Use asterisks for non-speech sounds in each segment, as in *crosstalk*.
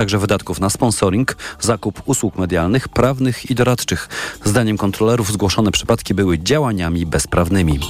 także wydatków na sponsoring, zakup usług medialnych, prawnych i doradczych. Zdaniem kontrolerów zgłoszone przypadki były działaniami bezprawnymi.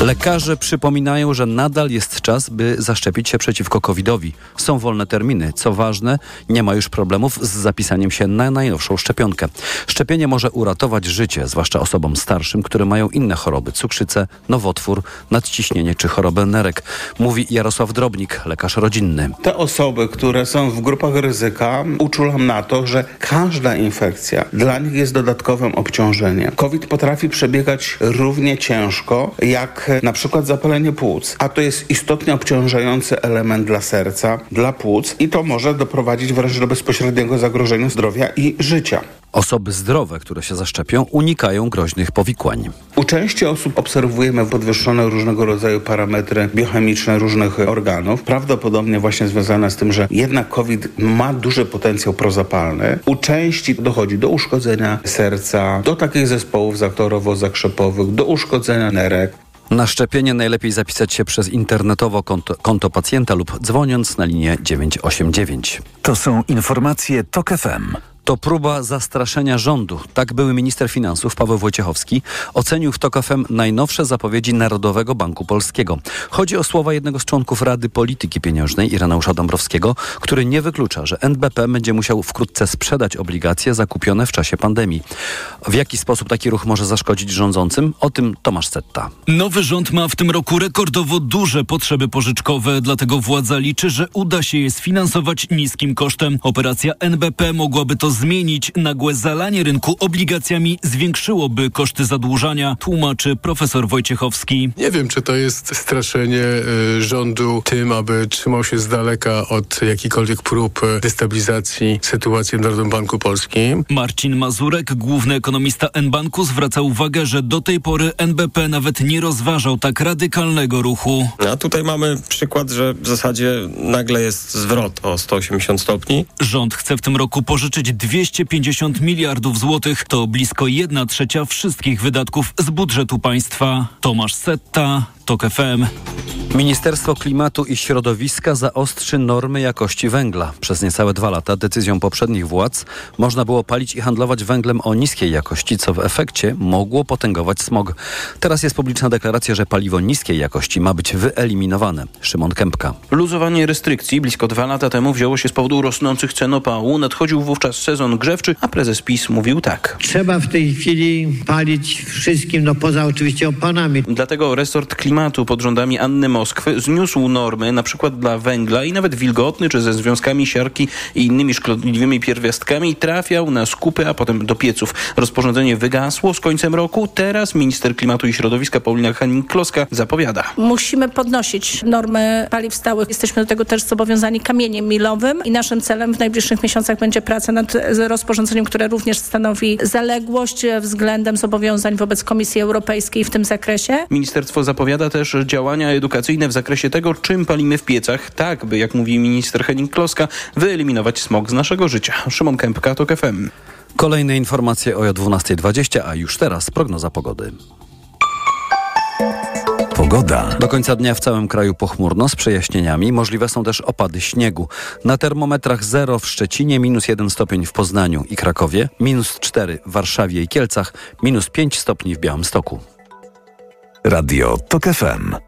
Lekarze przypominają, że nadal jest czas, by zaszczepić się przeciwko COVID-owi. Są wolne terminy. Co ważne, nie ma już problemów z zapisaniem się na najnowszą szczepionkę. Szczepienie może uratować życie, zwłaszcza osobom starszym, które mają inne choroby, cukrzycę, nowotwór, nadciśnienie czy chorobę nerek. Mówi Jarosław Drobnik, lekarz rodzinny. Te osoby, które są w grupach ryzyka, uczulam na to, że każda infekcja dla nich jest dodatkowym obciążeniem. COVID potrafi przebiegać równie ciężko jak na przykład zapalenie płuc, a to jest istotnie obciążający element dla serca, dla płuc i to może doprowadzić wręcz do bezpośredniego zagrożenia zdrowia i życia. Osoby zdrowe, które się zaszczepią, unikają groźnych powikłań. U części osób obserwujemy podwyższone różnego rodzaju parametry biochemiczne różnych organów, prawdopodobnie właśnie związane z tym, że jednak COVID ma duży potencjał prozapalny. U części dochodzi do uszkodzenia serca, do takich zespołów zaktorowo-zakrzepowych, do uszkodzenia nerek. Na szczepienie najlepiej zapisać się przez internetowo konto, konto pacjenta lub dzwoniąc na linię 989. To są informacje TOK FM. To próba zastraszenia rządu. Tak były minister finansów Paweł Wojciechowski ocenił w TOK FM najnowsze zapowiedzi Narodowego Banku Polskiego. Chodzi o słowa jednego z członków Rady Polityki Pieniężnej Ireneusza Dąbrowskiego, który nie wyklucza, że NBP będzie musiał wkrótce sprzedać obligacje zakupione w czasie pandemii. W jaki sposób taki ruch może zaszkodzić rządzącym? O tym Tomasz Setta. Nowy rząd ma w tym roku rekordowo duże potrzeby pożyczkowe, dlatego władza liczy, że uda się je sfinansować niskim kosztem. Operacja NBP mogłaby to zmienić. Nagłe zalanie rynku obligacjami zwiększyłoby koszty zadłużania, tłumaczy profesor Wojciechowski. Nie wiem, czy to jest straszenie y, rządu tym, aby trzymał się z daleka od jakichkolwiek prób destabilizacji sytuacji w Narodowym Banku Polskim. Marcin Mazurek, główny ekonomista N-Banku, zwraca uwagę, że do tej pory NBP nawet nie rozważał tak radykalnego ruchu. A tutaj mamy przykład, że w zasadzie nagle jest zwrot o 180 stopni. Rząd chce w tym roku pożyczyć 250 miliardów złotych. To blisko 1 trzecia wszystkich wydatków z budżetu państwa. Tomasz Setta, TOK FM. Ministerstwo Klimatu i Środowiska zaostrzy normy jakości węgla. Przez niecałe dwa lata decyzją poprzednich władz można było palić i handlować węglem o niskiej jakości, co w efekcie mogło potęgować smog. Teraz jest publiczna deklaracja, że paliwo niskiej jakości ma być wyeliminowane. Szymon Kępka. Luzowanie restrykcji blisko dwa lata temu wzięło się z powodu rosnących cen opału. Nadchodził wówczas sezon grzewczy, a prezes PiS mówił tak. Trzeba w tej chwili palić wszystkim, no poza oczywiście opanami. Dlatego resort klimatu pod rządami Anny Moskwy zniósł normy na przykład dla węgla i nawet wilgotny czy ze związkami siarki i innymi szkodliwymi pierwiastkami trafiał na skupy, a potem do pieców. Rozporządzenie wygasło z końcem roku. Teraz minister klimatu i środowiska Paulina Henning-Kloska zapowiada. Musimy podnosić normy paliw stałych. Jesteśmy do tego też zobowiązani kamieniem milowym i naszym celem w najbliższych miesiącach będzie praca nad rozporządzeniem, które również stanowi zaległość względem zobowiązań wobec Komisji Europejskiej w tym zakresie. Ministerstwo zapowiada też działania edukacyjne w zakresie tego, czym palimy w piecach, tak by, jak mówi minister Henning Kloska, wyeliminować smog z naszego życia. Szymon Kępka, TOK FM. Kolejne informacje o 12.20, a już teraz prognoza pogody. Pogoda. Do końca dnia w całym kraju pochmurno z przejaśnieniami. Możliwe są też opady śniegu. Na termometrach 0 w Szczecinie, minus 1 stopień w Poznaniu i Krakowie, minus 4 w Warszawie i Kielcach, minus 5 stopni w Białymstoku. Radio TOK FM.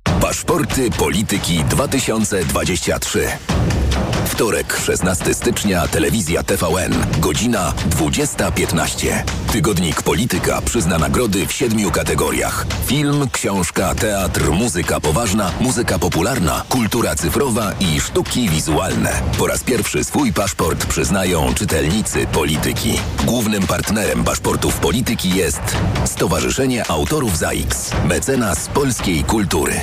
Paszporty Polityki 2023. Wtorek, 16 stycznia, telewizja TVN, godzina 20.15. Tygodnik Polityka przyzna nagrody w siedmiu kategoriach. Film, książka, teatr, muzyka poważna, muzyka popularna, kultura cyfrowa i sztuki wizualne. Po raz pierwszy swój paszport przyznają czytelnicy Polityki. Głównym partnerem paszportów Polityki jest Stowarzyszenie Autorów ZAIKS, mecenas polskiej kultury.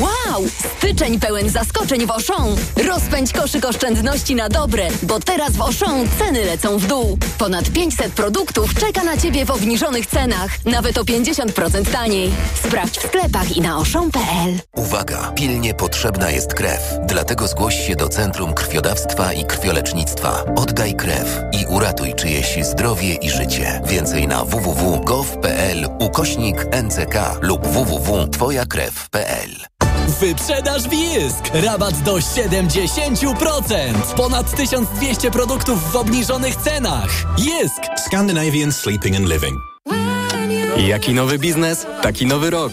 Wow! Styczeń pełen zaskoczeń w Auchan. Rozpędź koszyk oszczędności na dobre, bo teraz w Auchan ceny lecą w dół. Ponad 500 produktów czeka na Ciebie w obniżonych cenach, nawet o 50% taniej. Sprawdź w sklepach i na auchan.pl. Uwaga! Pilnie potrzebna jest krew. Dlatego zgłoś się do Centrum Krwiodawstwa i Krwiolecznictwa. Oddaj krew i uratuj czyjeś zdrowie i życie. Więcej na www.gov.pl ukośnik NCK lub www.twojakrew.pl Wyprzedaż Bisk! Rabat do 70%! Ponad 1200 produktów w obniżonych cenach! Jysk! Scandinavian Sleeping and Living. Jaki nowy biznes, taki nowy rok.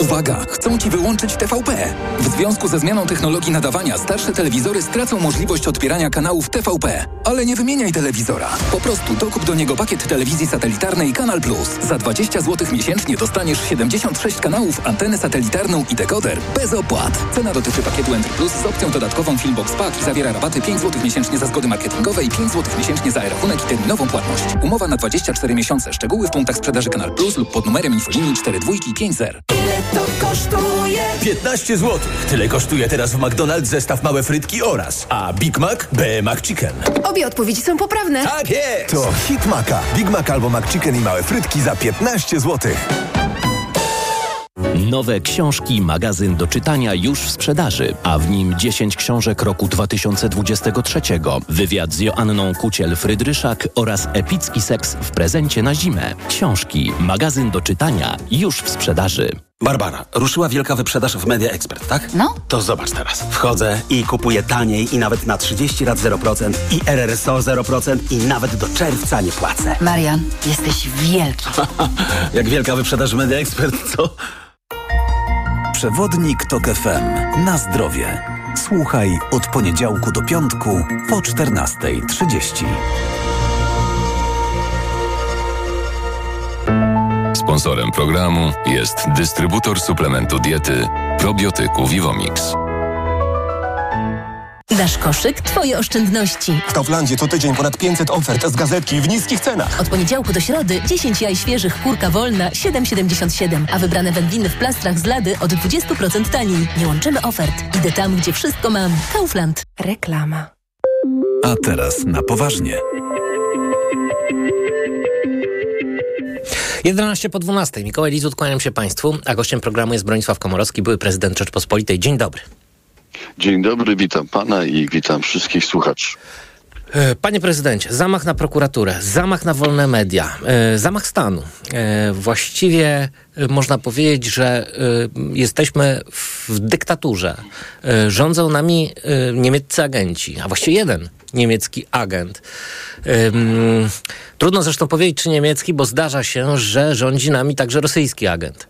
Uwaga! Chcą Ci wyłączyć TVP. W związku ze zmianą technologii nadawania starsze telewizory stracą możliwość odbierania kanałów TVP. Ale nie wymieniaj telewizora. Po prostu dokup do niego pakiet telewizji satelitarnej Kanal Plus. Za 20 zł miesięcznie dostaniesz 76 kanałów, antenę satelitarną i dekoder bez opłat. Cena dotyczy pakietu Enter Plus z opcją dodatkową Filmbox Pack i zawiera rabaty 5 zł miesięcznie za zgody marketingowe i 5 zł miesięcznie za rachunek i terminową płatność. Umowa na 24 miesiące. Szczegóły w punktach sprzedaży Kanal Plus lub pod numerem infolinii 42 i 50. To kosztuje 15 zł. Tyle kosztuje teraz w McDonald's zestaw małe frytki oraz, a Big Mac B McChicken. Obie odpowiedzi są poprawne. Tak jest! To hit Maca. Big Mac albo McChicken i małe frytki za 15 zł. Nowe książki, magazyn do czytania już w sprzedaży, a w nim 10 książek roku 2023, wywiad z Joanną Kuciel-Frydryszak oraz epicki seks w prezencie na zimę. Książki, magazyn do czytania już w sprzedaży. Barbara, ruszyła wielka wyprzedaż w Media Expert, tak? No. To zobacz teraz. Wchodzę i kupuję taniej i nawet na 30 lat 0% i RRSO 0% i nawet do czerwca nie płacę. Marian, jesteś wielki. *laughs* Jak wielka wyprzedaż w Media Expert, co? Przewodnik TOK FM. Na zdrowie. Słuchaj od poniedziałku do piątku po 14.30. Sponsorem programu jest dystrybutor suplementu diety probiotyku Vivomix. Nasz koszyk, Twoje oszczędności. W Kauflandzie co tydzień ponad 500 ofert z gazetki w niskich cenach. Od poniedziałku do środy 10 jaj świeżych kurka wolna 7,77, a wybrane wędliny w plastrach z lady od 20% taniej. Nie łączymy ofert. Idę tam, gdzie wszystko mam. Kaufland. Reklama. A teraz na poważnie. 11 po 12. Mikołaj Lizut, kłaniam się Państwu, a gościem programu jest Bronisław Komorowski, były prezydent Rzeczpospolitej. Dzień dobry. Dzień dobry, witam pana i witam wszystkich słuchaczy. E, Panie prezydencie, zamach na prokuraturę, zamach na wolne media, e, zamach stanu. E, Właściwie można powiedzieć, że jesteśmy w dyktaturze. Rządzą nami niemieccy agenci, a właściwie jeden niemiecki agent. Trudno zresztą powiedzieć, czy niemiecki, bo zdarza się, że rządzi nami także rosyjski agent.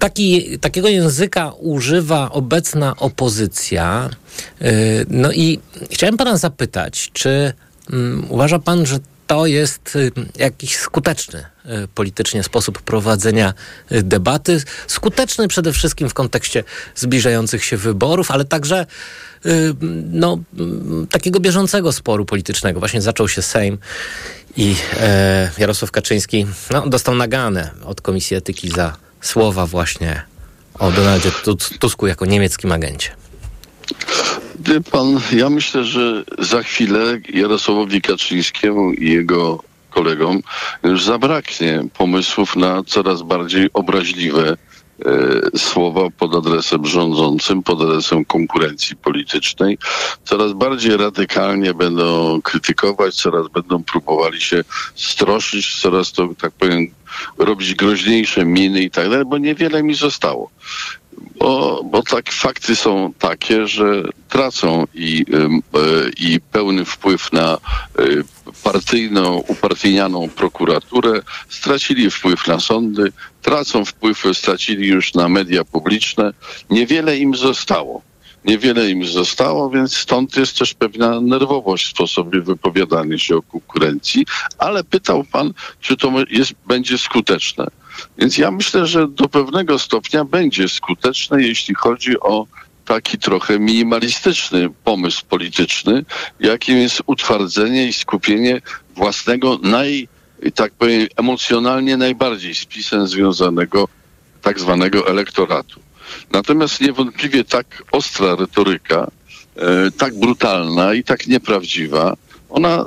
Taki, takiego języka używa obecna opozycja. Yy, No i chciałem pana zapytać, czy mm, uważa pan, że to jest y, jakiś skuteczny y, politycznie sposób prowadzenia y, debaty? Skuteczny przede wszystkim w kontekście zbliżających się wyborów, ale także y, no, mm, takiego bieżącego sporu politycznego. Właśnie zaczął się Sejm i e, Jarosław Kaczyński no, dostał naganę od Komisji Etyki za słowa właśnie o Donaldzie Tus- Tusku jako niemieckim agencie. Wie pan, ja myślę, że za chwilę Jarosławowi Kaczyńskiemu i jego kolegom już zabraknie pomysłów na coraz bardziej obraźliwe słowa pod adresem rządzącym, pod adresem konkurencji politycznej. Coraz bardziej radykalnie będą krytykować, coraz będą próbowali się stroszyć, coraz to, tak powiem, robić groźniejsze miny i tak dalej, bo niewiele mi zostało. Bo, bo tak fakty są takie, że tracą i, e, i pełny wpływ na y, partyjną, upartyjnianą prokuraturę, stracili wpływ na sądy, tracą wpływ, stracili już na media publiczne. Niewiele im zostało. Niewiele im zostało, więc stąd jest też pewna nerwowość w sposobie wypowiadania się o konkurencji. Ale pytał pan, czy to jest, będzie skuteczne. Więc ja myślę, że do pewnego stopnia będzie skuteczne, jeśli chodzi o taki trochę minimalistyczny pomysł polityczny, jakim jest utwardzenie i skupienie własnego naj, tak powiem, emocjonalnie najbardziej z pisem związanego tak zwanego elektoratu. Natomiast niewątpliwie tak ostra retoryka, e, tak brutalna i tak nieprawdziwa, ona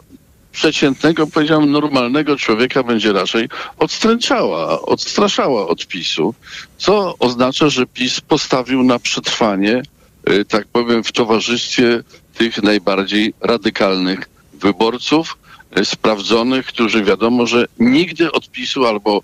przeciętnego, powiedziałem, normalnego człowieka będzie raczej odstręczała, odstraszała od PiSu, co oznacza, że PiS postawił na przetrwanie, y, tak powiem, w towarzystwie tych najbardziej radykalnych wyborców, y, sprawdzonych, którzy wiadomo, że nigdy od PiSu albo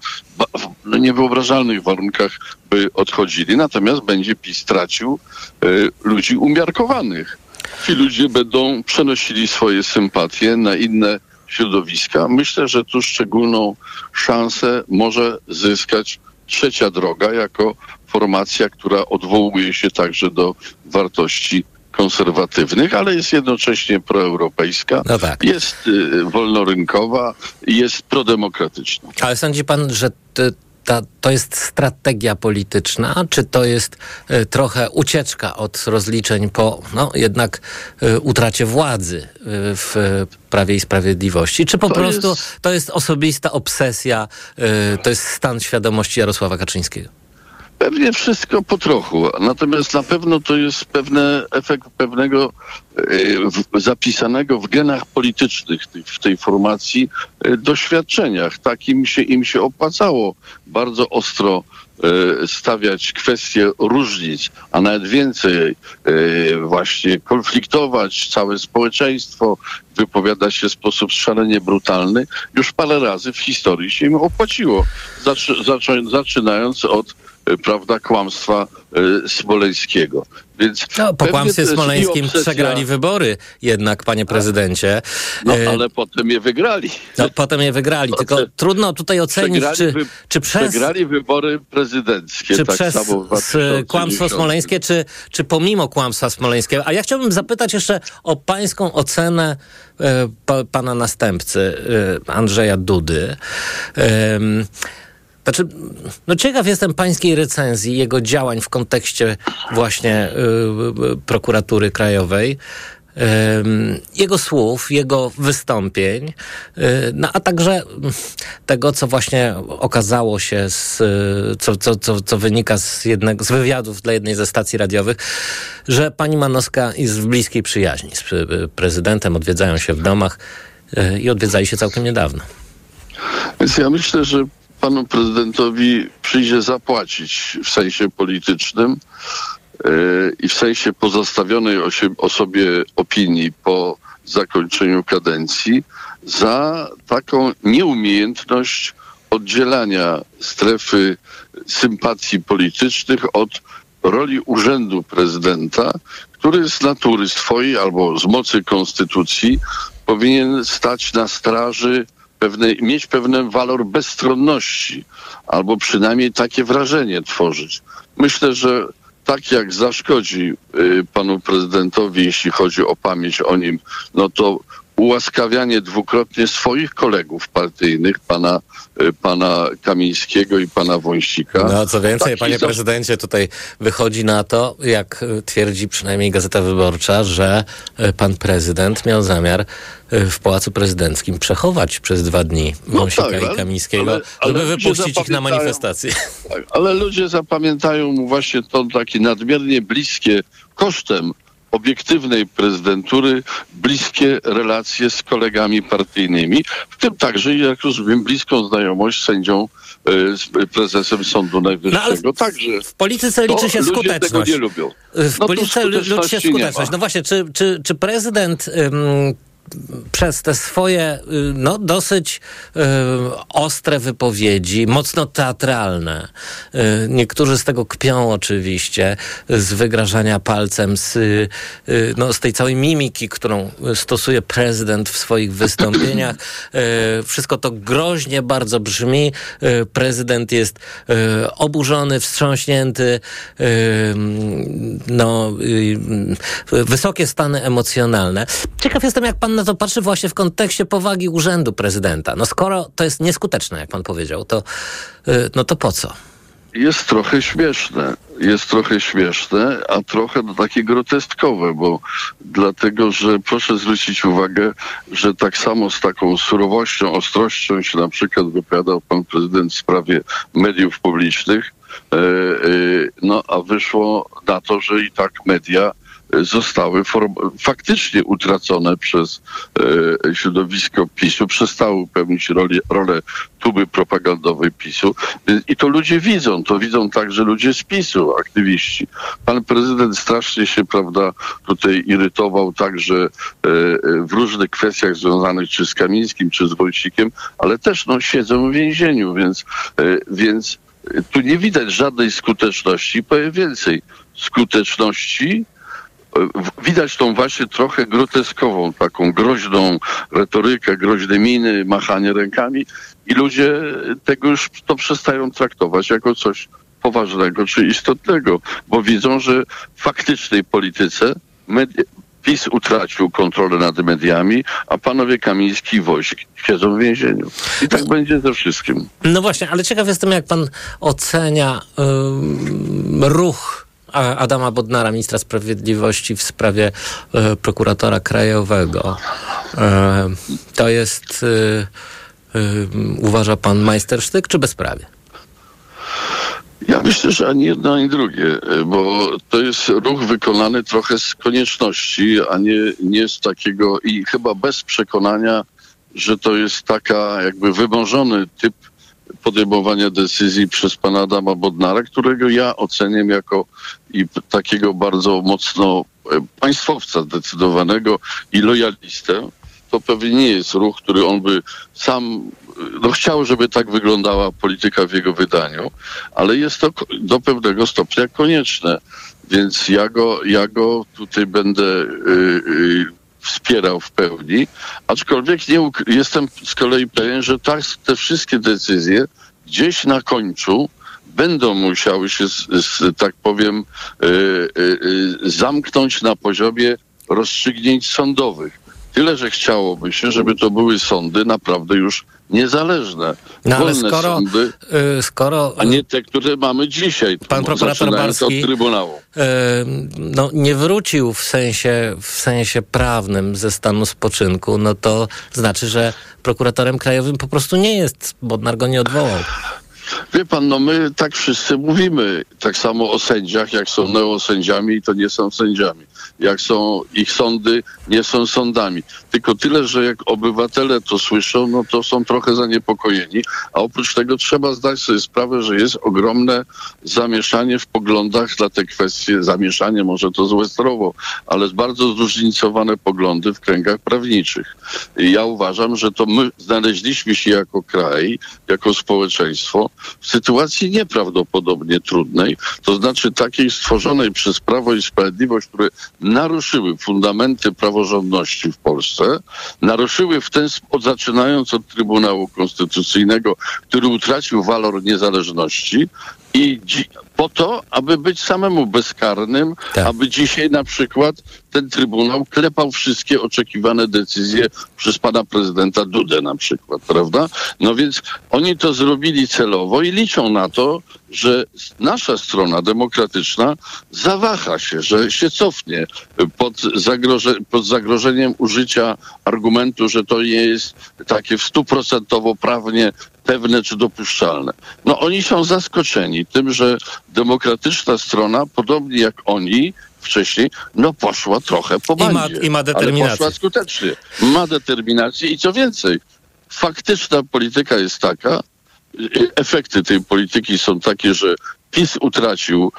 w niewyobrażalnych warunkach by odchodzili. Natomiast będzie PiS tracił y, ludzi umiarkowanych ci ludzie będą przenosili swoje sympatie na inne środowiska. Myślę, że tu szczególną szansę może zyskać trzecia droga jako formacja, która odwołuje się także do wartości konserwatywnych, ale jest jednocześnie proeuropejska, no tak. jest y, wolnorynkowa i jest prodemokratyczna. Ale sądzi pan, że ta, to jest strategia polityczna, czy to jest y, trochę ucieczka od rozliczeń po no, jednak y, utracie władzy y, w Prawie i Sprawiedliwości? Czy po to prostu jest... to jest osobista obsesja, to jest stan świadomości Jarosława Kaczyńskiego? Pewnie wszystko po trochu, natomiast na pewno to jest pewne efekt pewnego e, zapisanego w genach politycznych w tej formacji e, doświadczeniach. Tak im się, im się opłacało bardzo ostro e, stawiać kwestie różnic, a nawet więcej właśnie konfliktować całe społeczeństwo, wypowiadać się w sposób szalenie brutalny, już parę razy w historii się im opłaciło. Zaczy, zaczynając od prawda, kłamstwa y, Smoleńskiego. Więc no, po kłamstwie smoleńskim obsesja... przegrali wybory jednak, panie prezydencie. No, y, ale potem je wygrali. No, potem je wygrali, tylko trudno tutaj ocenić, czy, wy... czy przez... Przegrali wybory prezydenckie, czy tak przez kłamstwo smoleńskie, czy, czy pomimo kłamstwa smoleńskiego. A ja chciałbym zapytać jeszcze o pańską ocenę e, pa, pana następcy, e, Andrzeja Dudy. E, znaczy, no ciekaw jestem pańskiej recenzji, jego działań w kontekście właśnie y, prokuratury krajowej. Jego słów, jego wystąpień, y, no a także tego, co właśnie okazało się, z, co, co, co, co wynika z, jednego, z wywiadów dla jednej ze stacji radiowych, że pani Manowska jest w bliskiej przyjaźni z prezydentem, odwiedzają się w domach y, i odwiedzali się całkiem niedawno. Więc ja myślę, że panu prezydentowi przyjdzie zapłacić w sensie politycznym yy, i w sensie pozostawionej osobie opinii po zakończeniu kadencji za taką nieumiejętność oddzielania strefy sympatii politycznych od roli urzędu prezydenta, który z natury swojej albo z mocy konstytucji powinien stać na straży pewne, mieć pewien walor bezstronności, albo przynajmniej takie wrażenie tworzyć. Myślę, że tak jak zaszkodzi y, panu prezydentowi, jeśli chodzi o pamięć o nim, no to ułaskawianie dwukrotnie swoich kolegów partyjnych, pana, y, pana Kamińskiego i pana Wąsika. No co więcej, Taki panie prezydencie, tutaj wychodzi na to, jak y, twierdzi przynajmniej Gazeta Wyborcza, że y, pan prezydent miał zamiar w Pałacu Prezydenckim przechować przez dwa dni no Wąsika tak, i Kamińskiego, ale, ale żeby wypuścić ich na manifestację. Tak, ale ludzie zapamiętają mu właśnie to takie nadmiernie bliskie kosztem obiektywnej prezydentury bliskie relacje z kolegami partyjnymi, w tym także, jak rozumiem, bliską znajomość z sędzią, e, z prezesem Sądu Najwyższego. No, także w polityce liczy się skuteczność. Tego nie lubią. W no polityce liczy się skuteczność. No właśnie, czy, czy, czy prezydent przez te swoje y, no, dosyć y, ostre wypowiedzi, mocno teatralne. Y, niektórzy z tego kpią oczywiście, z wygrażania palcem, z, y, no, z tej całej mimiki, którą stosuje prezydent w swoich wystąpieniach. Y, wszystko to groźnie bardzo brzmi. Y, prezydent jest oburzony, wstrząśnięty, no, wysokie stany emocjonalne. Ciekaw jestem, jak pan na to patrzy właśnie w kontekście powagi urzędu prezydenta. No skoro to jest nieskuteczne, jak pan powiedział, to, y, no to po co? jest trochę śmieszne. Jest trochę śmieszne, a trochę no, takie groteskowe, bo dlatego, że proszę zwrócić uwagę, że tak samo z taką surowością, ostrością się na przykład wypowiadał pan prezydent w sprawie mediów publicznych, e, e, no a wyszło na to, że i tak media zostały faktycznie utracone przez e, środowisko PiSu, przestały pełnić roli, rolę tuby propagandowej PiSu. I to ludzie widzą, to widzą także ludzie z PiSu, aktywiści. Pan prezydent strasznie się, prawda, tutaj irytował także e, w różnych kwestiach związanych czy z Kamińskim, czy z Wojcikiem, ale też no, siedzą w więzieniu, więc, e, więc tu nie widać żadnej skuteczności. Powiem więcej, skuteczności widać tą właśnie trochę groteskową, taką groźną retorykę, groźne miny, machanie rękami i ludzie tego już to przestają traktować jako coś poważnego czy istotnego, bo widzą, że w faktycznej polityce media, PiS utracił kontrolę nad mediami, a panowie Kamiński i Wojsk siedzą w więzieniu. I tak będzie ze wszystkim. No właśnie, ale ciekaw jestem, jak pan ocenia ym, ruch Adama Bodnara, ministra sprawiedliwości w sprawie e, prokuratora krajowego. E, to jest, e, e, uważa pan majstersztyk czy bezprawie? Ja myślę, że ani jedno, ani drugie, e, bo to jest ruch wykonany trochę z konieczności, a nie, nie z takiego i chyba bez przekonania, że to jest taka jakby wymożony typ podejmowania decyzji przez pana Adama Bodnara, którego ja oceniam jako i takiego bardzo mocno e, państwowca zdecydowanego i lojalistę. To pewnie nie jest ruch, który on by sam e, no, chciał, żeby tak wyglądała polityka w jego wydaniu, ale jest to do pewnego stopnia konieczne. Więc ja go, ja go tutaj będę y, wspierał w pełni, aczkolwiek nie jestem z kolei pewien, że tak, te wszystkie decyzje gdzieś na końcu będą musiały się, z, z, tak powiem, y, y, y, zamknąć na poziomie rozstrzygnięć sądowych. Tyle, że chciałoby się, żeby to były sądy naprawdę już niezależne. No ale skoro, sądy, y, skoro a nie te, które mamy dzisiaj. Pan prokurator zaczynając od Barski- Trybunału. e, no, nie wrócił w sensie, w sensie prawnym ze stanu spoczynku, no to znaczy, że prokuratorem krajowym po prostu nie jest. Bodnar go nie odwołał. Wie pan, no my tak wszyscy mówimy. Tak samo o sędziach, jak są neosędziami, to nie są sędziami. Jak są ich sądy, nie są sądami. Tylko tyle, że jak obywatele to słyszą, no to są trochę zaniepokojeni. A oprócz tego trzeba zdać sobie sprawę, że jest ogromne zamieszanie w poglądach na te kwestie. Zamieszanie, może to złe słowo, ale bardzo zróżnicowane poglądy w kręgach prawniczych. I ja uważam, że to my znaleźliśmy się jako kraj, jako społeczeństwo w sytuacji nieprawdopodobnie trudnej, to znaczy takiej stworzonej przez Prawo i Sprawiedliwość, które naruszyły fundamenty praworządności w Polsce, naruszyły w ten sposób, zaczynając od Trybunału Konstytucyjnego, który utracił walor niezależności i po to, aby być samemu bezkarnym, aby dzisiaj na przykład ten Trybunał klepał wszystkie oczekiwane decyzje przez pana prezydenta Dudę na przykład, prawda? No więc oni to zrobili celowo i liczą na to, że nasza strona demokratyczna zawaha się, że się cofnie pod, zagroże, pod zagrożeniem użycia argumentu, że to nie jest takie w stuprocentowo prawnie pewne czy dopuszczalne. No oni są zaskoczeni tym, że demokratyczna strona, podobnie jak oni wcześniej, no poszła trochę po I ma- bandzie. i ma determinację. Ale poszła skutecznie. Ma determinację i co więcej, faktyczna polityka jest taka, y, efekty tej polityki są takie, że PiS utracił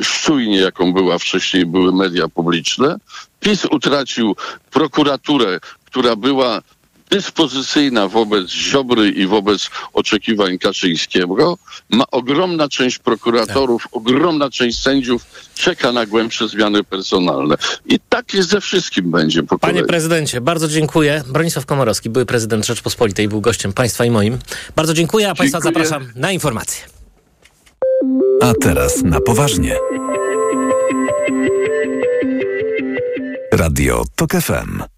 y, szczujnię, jaką była wcześniej, były media publiczne. PiS utracił prokuraturę, która była dyspozycyjna wobec Ziobry i wobec oczekiwań Kaczyńskiego. Ma ogromna część prokuratorów, tak. ogromna część sędziów czeka na głębsze zmiany personalne. I tak jest ze wszystkim będzie po Panie kolei. prezydencie, bardzo dziękuję. Bronisław Komorowski, były prezydent Rzeczpospolitej, był gościem państwa i moim. Bardzo dziękuję, a państwa dziękuję. zapraszam na informacje. A teraz na poważnie. Radio TOK FM.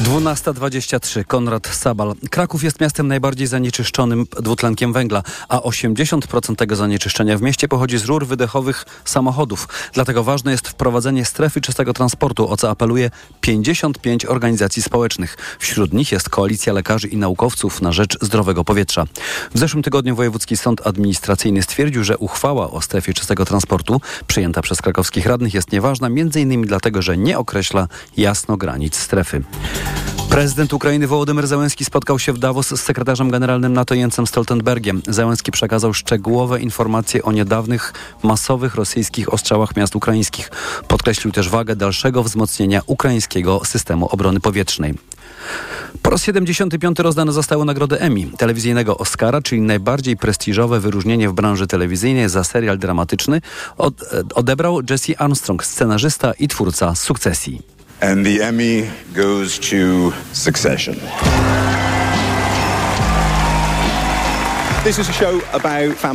12.23. Konrad Sabal. Kraków jest miastem najbardziej zanieczyszczonym dwutlenkiem węgla, a 80% tego zanieczyszczenia w mieście pochodzi z rur wydechowych samochodów. Dlatego ważne jest wprowadzenie strefy czystego transportu, o co apeluje 55 organizacji społecznych. Wśród nich jest Koalicja Lekarzy i Naukowców na rzecz zdrowego powietrza. W zeszłym tygodniu Wojewódzki Sąd Administracyjny stwierdził, że uchwała o strefie czystego transportu przyjęta przez krakowskich radnych jest nieważna, m.in. dlatego, że nie określa jasno granic strefy. Prezydent Ukrainy Wołodymyr Zełenski spotkał się w Davos z sekretarzem generalnym NATO Jensem Stoltenbergiem. Zełenski przekazał szczegółowe informacje o niedawnych masowych rosyjskich ostrzałach miast ukraińskich. Podkreślił też wagę dalszego wzmocnienia ukraińskiego systemu obrony powietrznej. Po raz 75 rozdane zostały nagrody Emmy, telewizyjnego Oscara, czyli najbardziej prestiżowe wyróżnienie w branży telewizyjnej za serial dramatyczny, od, odebrał Jesse Armstrong, scenarzysta i twórca Sukcesji. And the Emmy goes to Succession.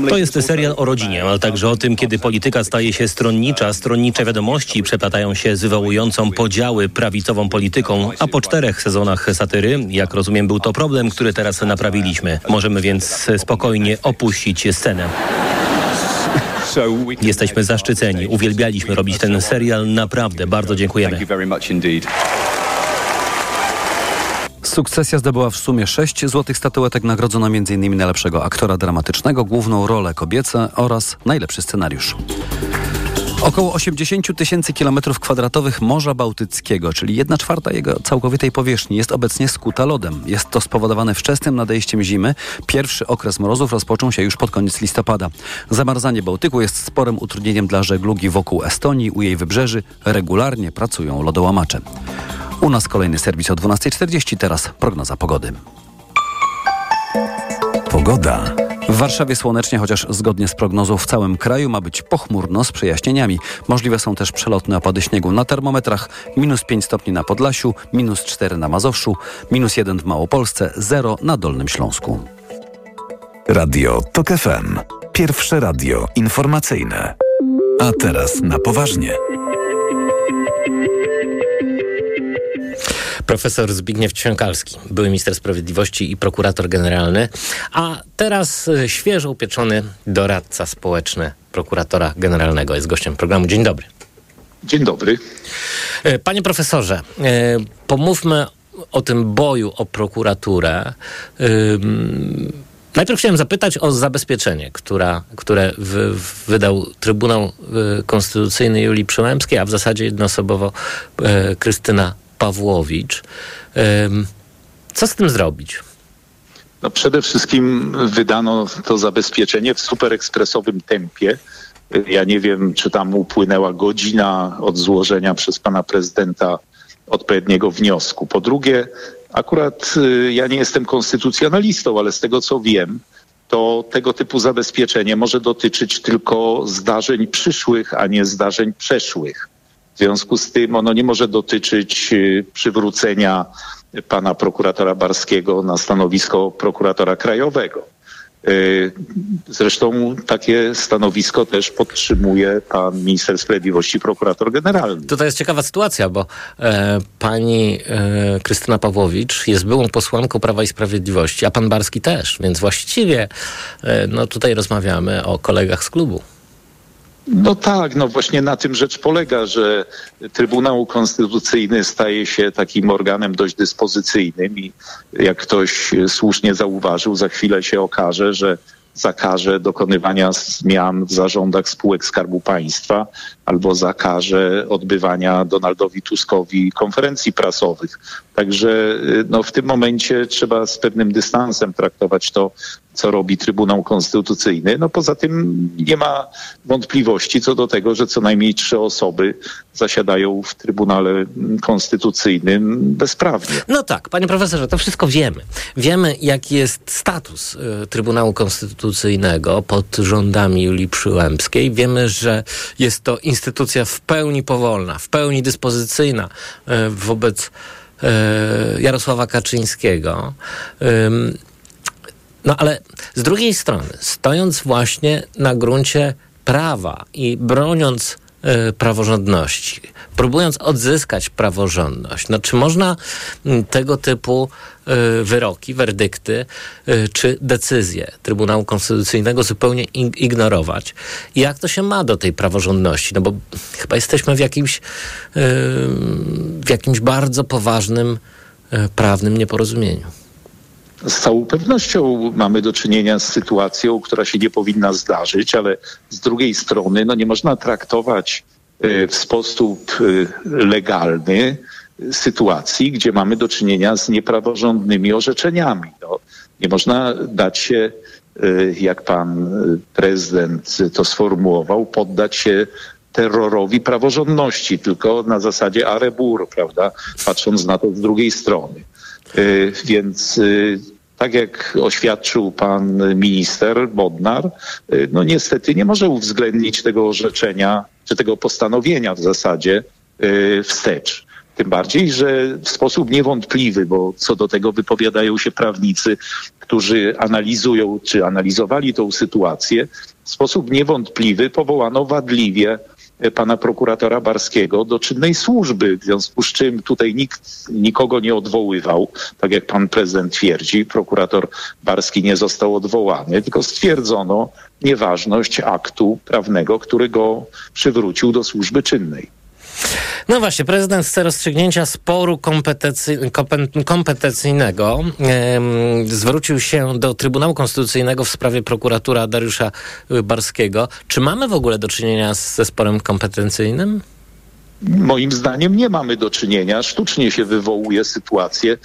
To jest serial o rodzinie, ale także o tym, kiedy polityka staje się stronnicza, stronnicze wiadomości przeplatają się z wywołującą podziały prawicową polityką, a po czterech sezonach satyry, jak rozumiem, był to problem, który teraz naprawiliśmy. Możemy więc spokojnie opuścić scenę. Jesteśmy zaszczyceni. Uwielbialiśmy robić ten serial. Naprawdę bardzo dziękujemy. Sukcesja zdobyła w sumie sześć złotych statuetek. Nagrodzono m.in. najlepszego aktora dramatycznego, główną rolę kobiece oraz najlepszy scenariusz. Około 80 tysięcy kilometrów kwadratowych Morza Bałtyckiego, czyli 1 czwarta jego całkowitej powierzchni, jest obecnie skuta lodem. Jest to spowodowane wczesnym nadejściem zimy. Pierwszy okres mrozów rozpoczął się już pod koniec listopada. Zamarzanie Bałtyku jest sporym utrudnieniem dla żeglugi wokół Estonii, u jej wybrzeży. Regularnie pracują lodołamacze. U nas kolejny serwis o 12.40, teraz prognoza pogody. Pogoda. W Warszawie słonecznie, chociaż zgodnie z prognozą w całym kraju ma być pochmurno z przejaśnieniami. Możliwe są też przelotne opady śniegu na termometrach. Minus 5 stopni na Podlasiu, minus 4 na Mazowszu, minus 1 w Małopolsce, 0 na Dolnym Śląsku. Radio TOK FM. Pierwsze radio informacyjne. A teraz na poważnie. Profesor Zbigniew Ćwiąkalski, były minister sprawiedliwości i prokurator generalny, a teraz e, świeżo upieczony doradca społeczny prokuratora generalnego jest gościem programu. Dzień dobry. Dzień dobry. E, panie profesorze, e, pomówmy o tym boju o prokuraturę. Najpierw chciałem zapytać o zabezpieczenie, która, które w, wydał Trybunał Konstytucyjny Julii Przyłębskiej, a w zasadzie jednoosobowo Krystyna Pawłowicz. Co z tym zrobić? No przede wszystkim wydano to zabezpieczenie w superekspresowym tempie. Ja nie wiem, czy tam upłynęła godzina od złożenia przez pana prezydenta odpowiedniego wniosku. Po drugie, akurat y, ja nie jestem konstytucjonalistą, ale z tego co wiem, to tego typu zabezpieczenie może dotyczyć tylko zdarzeń przyszłych, a nie zdarzeń przeszłych. W związku z tym ono nie może dotyczyć y, przywrócenia pana prokuratora Barskiego na stanowisko prokuratora krajowego. Y, zresztą takie stanowisko też podtrzymuje pan minister sprawiedliwości, prokurator generalny. Tutaj jest ciekawa sytuacja, bo e, pani e, Krystyna Pawłowicz jest byłą posłanką Prawa i Sprawiedliwości, a pan Barski też, więc właściwie e, no tutaj rozmawiamy o kolegach z klubu. No tak, no właśnie na tym rzecz polega, że Trybunał Konstytucyjny staje się takim organem dość dyspozycyjnym i jak ktoś słusznie zauważył, za chwilę się okaże, że zakaże dokonywania zmian w zarządach spółek Skarbu Państwa albo zakaże odbywania Donaldowi Tuskowi konferencji prasowych. Także y, no, w tym momencie trzeba z pewnym dystansem traktować to, co robi Trybunał Konstytucyjny. No poza tym nie ma wątpliwości co do tego, że co najmniej trzy osoby zasiadają w Trybunale Konstytucyjnym bezprawnie. No tak, panie profesorze, to wszystko wiemy. Wiemy, jaki jest status y, Trybunału Konstytucyjnego pod rządami Julii Przyłębskiej. Wiemy, że jest to instytucja w pełni powolna, w pełni dyspozycyjna y, wobec Jarosława Kaczyńskiego. No ale z drugiej strony, stojąc właśnie na gruncie prawa i broniąc praworządności, próbując odzyskać praworządność, no czy można y, tego typu y, wyroki, werdykty czy decyzje Trybunału Konstytucyjnego zupełnie ignorować? Jak to się ma do tej praworządności? No bo chyba jesteśmy w jakimś, w jakimś bardzo poważnym prawnym nieporozumieniu. Z całą pewnością mamy do czynienia z sytuacją, która się nie powinna zdarzyć, ale z drugiej strony no nie można traktować e, w sposób e, legalny sytuacji, gdzie mamy do czynienia z niepraworządnymi orzeczeniami. No, nie można dać się, jak pan prezydent to sformułował, poddać się terrorowi praworządności, tylko na zasadzie arebur, prawda, patrząc na to z drugiej strony. Więc tak jak oświadczył pan minister Bodnar, y, no niestety nie może uwzględnić tego orzeczenia, czy tego postanowienia w zasadzie wstecz. Tym bardziej, że w sposób niewątpliwy, bo co do tego wypowiadają się prawnicy, którzy analizują, czy analizowali tą sytuację, w sposób niewątpliwy powołano wadliwie pana prokuratora Barskiego do czynnej służby, w związku z czym tutaj nikt nikogo nie odwoływał, tak jak pan prezydent twierdzi, prokurator Barski nie został odwołany, tylko stwierdzono nieważność aktu prawnego, który go przywrócił do służby czynnej. No właśnie, prezydent chce rozstrzygnięcia sporu kompetencyjnego. zwrócił się do Trybunału Konstytucyjnego w sprawie prokuratura Dariusza Barskiego. Czy mamy w ogóle do czynienia ze sporem kompetencyjnym? Moim zdaniem nie mamy do czynienia. Sztucznie się wywołuje sytuację,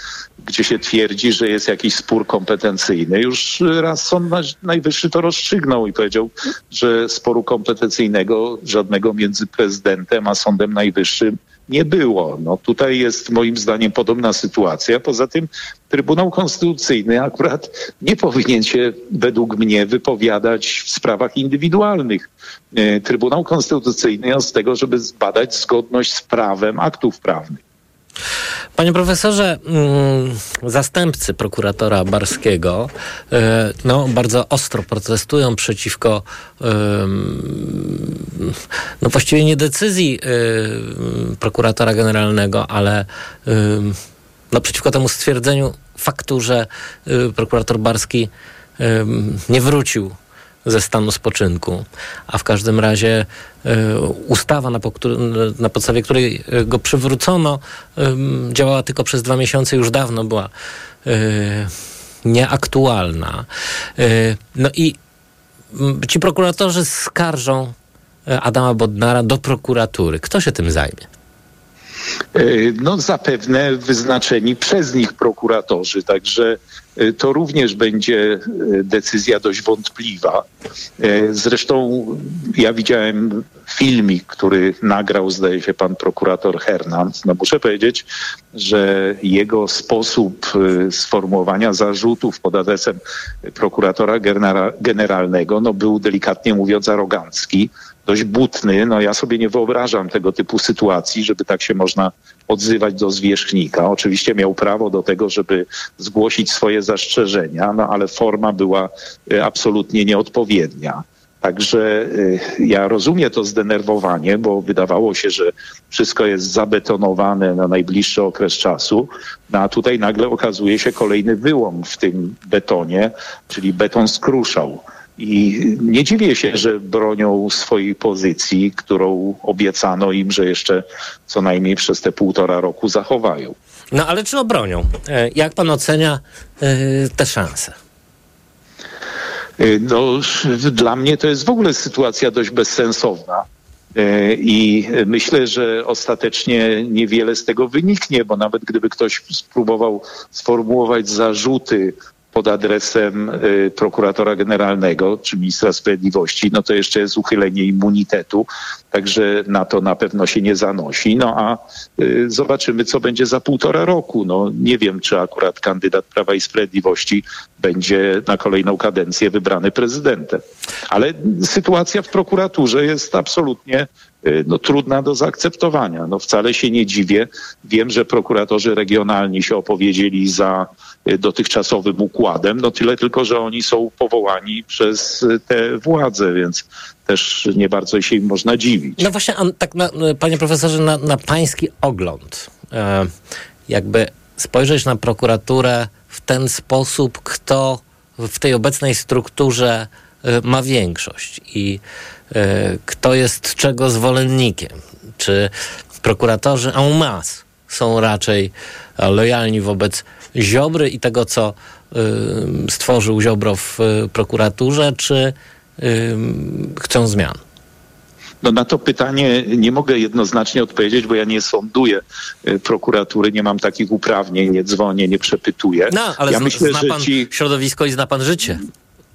gdzie się twierdzi, że jest jakiś spór kompetencyjny. Już raz Sąd Najwyższy to rozstrzygnął i powiedział, że sporu kompetencyjnego żadnego między prezydentem a Sądem Najwyższym nie było. No tutaj jest moim zdaniem podobna sytuacja. Poza tym Trybunał Konstytucyjny akurat nie powinien się według mnie wypowiadać w sprawach indywidualnych. E, Trybunał Konstytucyjny jest z tego, żeby zbadać zgodność z prawem aktów prawnych. Panie profesorze, mm, zastępcy prokuratora Barskiego e, no, bardzo ostro protestują przeciwko no właściwie nie decyzji e, prokuratora generalnego, ale no, przeciwko temu stwierdzeniu faktu, że e, prokurator Barski nie wrócił ze stanu spoczynku, a w każdym razie e, ustawa, na, na, podstawie której e, go przywrócono, działała tylko przez dwa miesiące, już dawno była e, nieaktualna. No i ci prokuratorzy skarżą Adama Bodnara do prokuratury. Kto się tym zajmie? No zapewne wyznaczeni przez nich prokuratorzy, także E, to również będzie e, decyzja dość wątpliwa. E, zresztą ja widziałem filmik, który nagrał, zdaje się, pan prokurator Hernand. No muszę powiedzieć, że jego sposób sformułowania zarzutów pod adresem prokuratora generalnego no, był delikatnie mówiąc arogancki dość butny. No ja sobie nie wyobrażam tego typu sytuacji, żeby tak się można odzywać do zwierzchnika. Oczywiście miał prawo do tego, żeby zgłosić swoje zastrzeżenia, no ale forma była e, absolutnie nieodpowiednia. Także e, ja rozumiem to zdenerwowanie, bo wydawało się, że wszystko jest zabetonowane na najbliższy okres czasu, no a tutaj nagle okazuje się kolejny wyłom w tym betonie, czyli beton skruszał. I nie dziwię się, że bronią swojej pozycji, którą obiecano im, że jeszcze co najmniej przez te półtora roku zachowają. No ale czy obronią? E, jak pan ocenia e, te szanse? No, dla mnie to jest w ogóle sytuacja dość bezsensowna. I myślę, że ostatecznie niewiele z tego wyniknie, bo nawet gdyby ktoś spróbował sformułować zarzuty pod adresem y, prokuratora generalnego czy ministra sprawiedliwości, no to jeszcze jest uchylenie immunitetu, także na to na pewno się nie zanosi. No a y, zobaczymy, co będzie za półtora roku. No nie wiem, czy akurat kandydat Prawa i Sprawiedliwości będzie na kolejną kadencję wybrany prezydentem. Ale sytuacja w prokuraturze jest absolutnie no, trudna do zaakceptowania. No, wcale się nie dziwię. Wiem, że prokuratorzy regionalni się opowiedzieli za Y, dotychczasowym układem. No tyle tylko, że oni są powołani przez y, te władze, więc też nie bardzo się im można dziwić. No właśnie, tak na, y, panie profesorze, na, na pański ogląd, jakby spojrzeć na prokuraturę w ten sposób, kto w tej obecnej strukturze ma większość i kto jest czego zwolennikiem. Czy prokuratorzy en masse są raczej lojalni wobec Ziobry i tego, co y, stworzył Ziobro w prokuraturze, czy chcą zmian? No na to pytanie nie mogę jednoznacznie odpowiedzieć, bo ja nie sąduję prokuratury, nie mam takich uprawnień, nie dzwonię, nie przepytuję. No, ale ja zna, myślę, zna pan ci... środowisko i zna pan życie.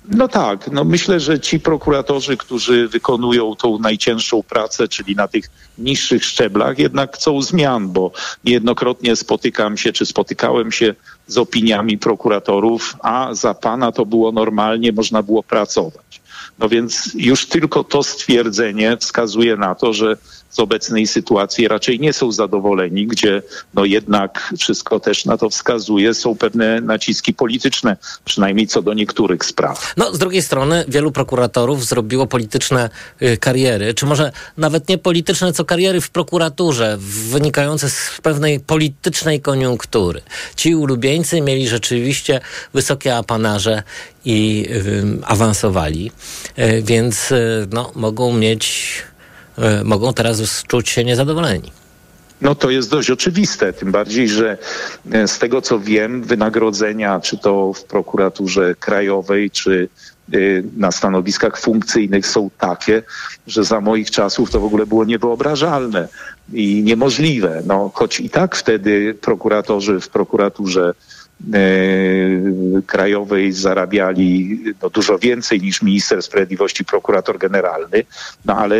No tak, no myślę, że ci prokuratorzy, którzy wykonują tą najcięższą pracę, czyli na tych niższych szczeblach, jednak chcą zmian, bo niejednokrotnie spotykam się, czy spotykałem się z opiniami prokuratorów, a za pana to było normalnie, można było pracować. No więc już tylko to stwierdzenie wskazuje na to, że z obecnej sytuacji raczej nie są zadowoleni, gdzie no jednak wszystko też na to wskazuje, są pewne naciski polityczne, przynajmniej co do niektórych spraw. No z drugiej strony wielu prokuratorów zrobiło polityczne y, kariery, czy może nawet nie polityczne, co kariery w prokuraturze, wynikające z pewnej politycznej koniunktury. Ci ulubieńcy mieli rzeczywiście wysokie apanarze i y, awansowali, y, więc y, no, mogą mieć mogą teraz czuć się niezadowoleni. No to jest dość oczywiste, tym bardziej, że e, z tego co wiem, wynagrodzenia, czy to w prokuraturze krajowej, czy e, na stanowiskach funkcyjnych są takie, że za moich czasów to w ogóle było niewyobrażalne i niemożliwe. No, choć i tak wtedy prokuratorzy w prokuraturze krajowej zarabiali no, dużo więcej niż minister sprawiedliwości, prokurator generalny, no ale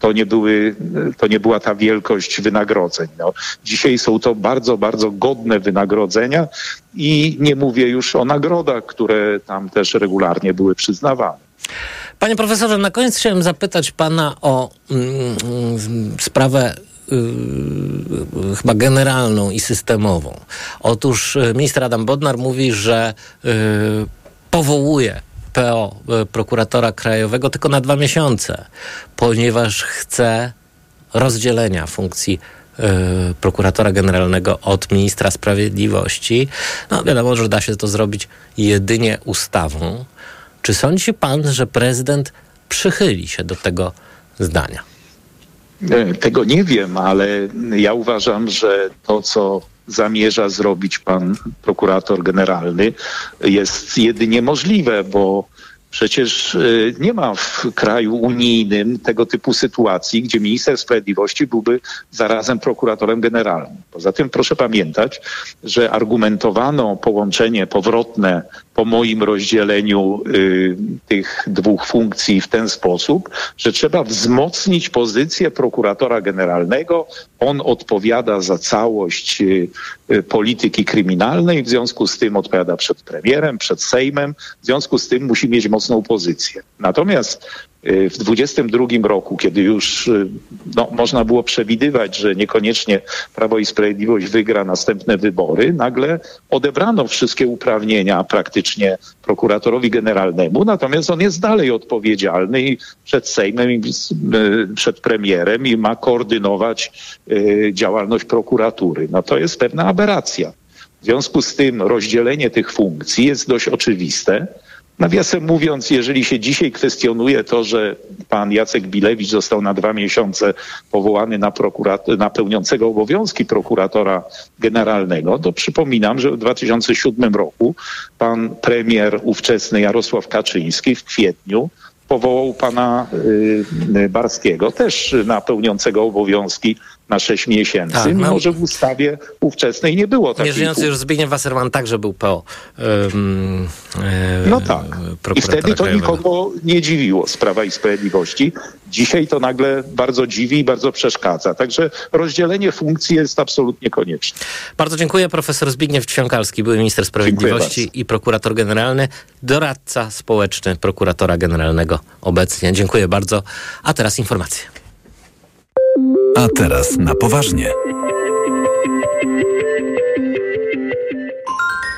to nie, były, to nie była ta wielkość wynagrodzeń. No, dzisiaj są to bardzo, bardzo godne wynagrodzenia i nie mówię już o nagrodach, które tam też regularnie były przyznawane. Panie profesorze, na koniec chciałem zapytać pana o mm, sprawę y, chyba generalną i systemową. Otóż y, minister Adam Bodnar mówi, że y, powołuje PO, e, prokuratora krajowego, tylko na dwa miesiące, ponieważ chce rozdzielenia funkcji y, prokuratora generalnego od ministra sprawiedliwości. No wiadomo, że da się to zrobić jedynie ustawą. Czy sądzi pan, że prezydent przychyli się do tego zdania? E, tego nie wiem, ale ja uważam, że to, co zamierza zrobić pan prokurator generalny, jest jedynie możliwe, bo Przecież y, nie ma w kraju unijnym tego typu sytuacji, gdzie minister sprawiedliwości byłby zarazem prokuratorem generalnym. Poza tym proszę pamiętać, że argumentowano połączenie powrotne po moim rozdzieleniu y, tych dwóch funkcji w ten sposób, że trzeba wzmocnić pozycję prokuratora generalnego. On odpowiada za całość y, y, polityki kryminalnej, w związku z tym odpowiada przed premierem, przed Sejmem, w związku z tym musi mieć mocną pozycję. Natomiast w 22 roku, kiedy już y, no, można było przewidywać, że niekoniecznie Prawo i Sprawiedliwość wygra następne wybory, nagle odebrano wszystkie uprawnienia praktycznie prokuratorowi generalnemu, natomiast on jest dalej odpowiedzialny i przed Sejmem, i y, przed premierem i ma koordynować y, działalność prokuratury. No to jest pewna aberracja. W związku z tym rozdzielenie tych funkcji jest dość oczywiste. Nawiasem mówiąc, jeżeli się dzisiaj kwestionuje to, że pan Jacek Bilewicz został na dwa miesiące powołany na, na pełniącego obowiązki prokuratora generalnego, to przypominam, że w 2007 roku pan premier ówczesny Jarosław Kaczyński w kwietniu powołał pana y, Barskiego też na pełniącego obowiązki na 6 miesięcy, Tak, no. mimo że w ustawie ówczesnej nie było takiej Nieżyjący już Zbigniew Wasserman także był PO. Um, No tak. I wtedy to nikogo nie dziwiło z Prawa i Sprawiedliwości. Dzisiaj to nagle bardzo dziwi i bardzo przeszkadza. Także rozdzielenie funkcji jest absolutnie konieczne. Bardzo dziękuję. Profesor Zbigniew Ćwiąkalski, były minister sprawiedliwości i prokurator generalny, doradca społeczny prokuratora generalnego obecnie. Dziękuję bardzo. A teraz informacje. A teraz na poważnie.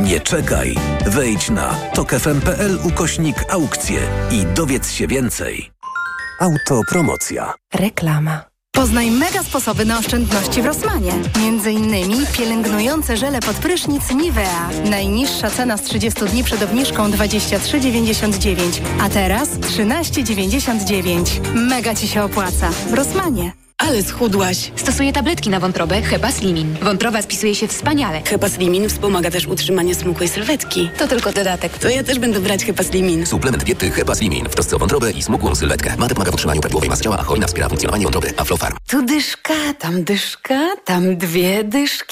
Nie czekaj. Wejdź na tokefm.pl ukośnik aukcje i dowiedz się więcej. Autopromocja. Reklama. Poznaj mega sposoby na oszczędności w Rosmanie. Między innymi pielęgnujące żele pod prysznic Nivea. Najniższa cena z 30 dni przed obniżką 23,99, a teraz 13,99. Mega Ci się opłaca. W Rosmanie. Ale schudłaś. Stosuję tabletki na wątrobę Hepa Slimin. Wątroba spisuje się wspaniale. Hepa Slimin wspomaga też utrzymanie smukłej sylwetki. To tylko dodatek. To ja też będę brać Hepa Slimin. Suplement diety Hepa Slimin w trosce o wątrobę i smukłą sylwetkę. Mate pomaga w utrzymaniu prawidłowej masy ciała, a hojna wspiera funkcjonowanie wątroby. Aflofarm. Tu dyszka, tam dyszka, tam dwie dyszki.